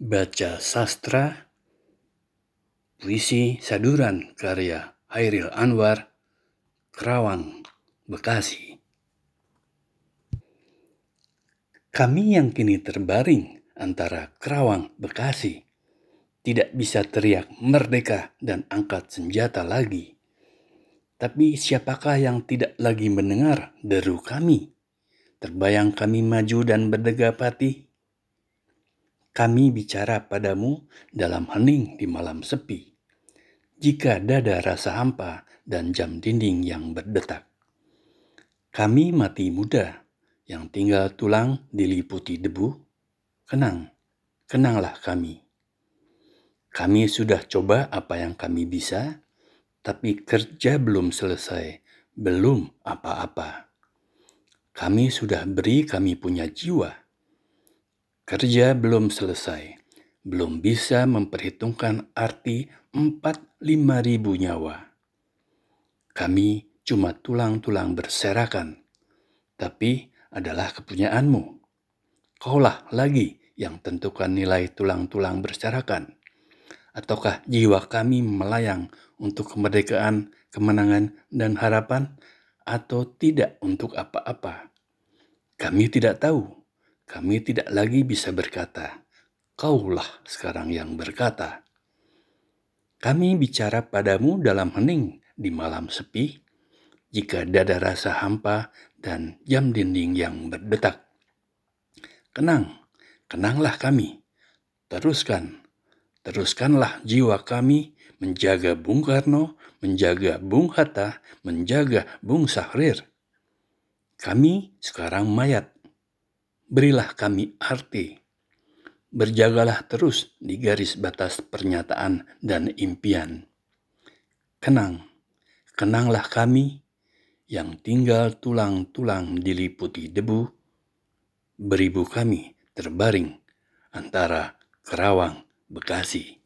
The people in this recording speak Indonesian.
Baca Sastra Puisi Saduran karya Hairil Anwar Kerawang, Bekasi Kami yang kini terbaring antara Kerawang, Bekasi tidak bisa teriak merdeka dan angkat senjata lagi. Tapi siapakah yang tidak lagi mendengar deru kami? Terbayang kami maju dan berdegapati kami bicara padamu dalam hening di malam sepi. Jika dada rasa hampa dan jam dinding yang berdetak. Kami mati muda yang tinggal tulang diliputi debu. Kenang, kenanglah kami. Kami sudah coba apa yang kami bisa, tapi kerja belum selesai, belum apa-apa. Kami sudah beri kami punya jiwa Kerja belum selesai, belum bisa memperhitungkan arti empat lima ribu nyawa. Kami cuma tulang-tulang berserakan, tapi adalah kepunyaanmu. Kaulah lagi yang tentukan nilai tulang-tulang berserakan. Ataukah jiwa kami melayang untuk kemerdekaan, kemenangan, dan harapan, atau tidak untuk apa-apa? Kami tidak tahu kami tidak lagi bisa berkata, "Kaulah sekarang yang berkata." Kami bicara padamu dalam hening di malam sepi, jika dada rasa hampa dan jam dinding yang berdetak. Kenang, kenanglah kami. Teruskan, teruskanlah jiwa kami menjaga Bung Karno, menjaga Bung Hatta, menjaga Bung Sahrir. Kami sekarang mayat berilah kami arti. Berjagalah terus di garis batas pernyataan dan impian. Kenang, kenanglah kami yang tinggal tulang-tulang diliputi debu, beribu kami terbaring antara Kerawang, Bekasi.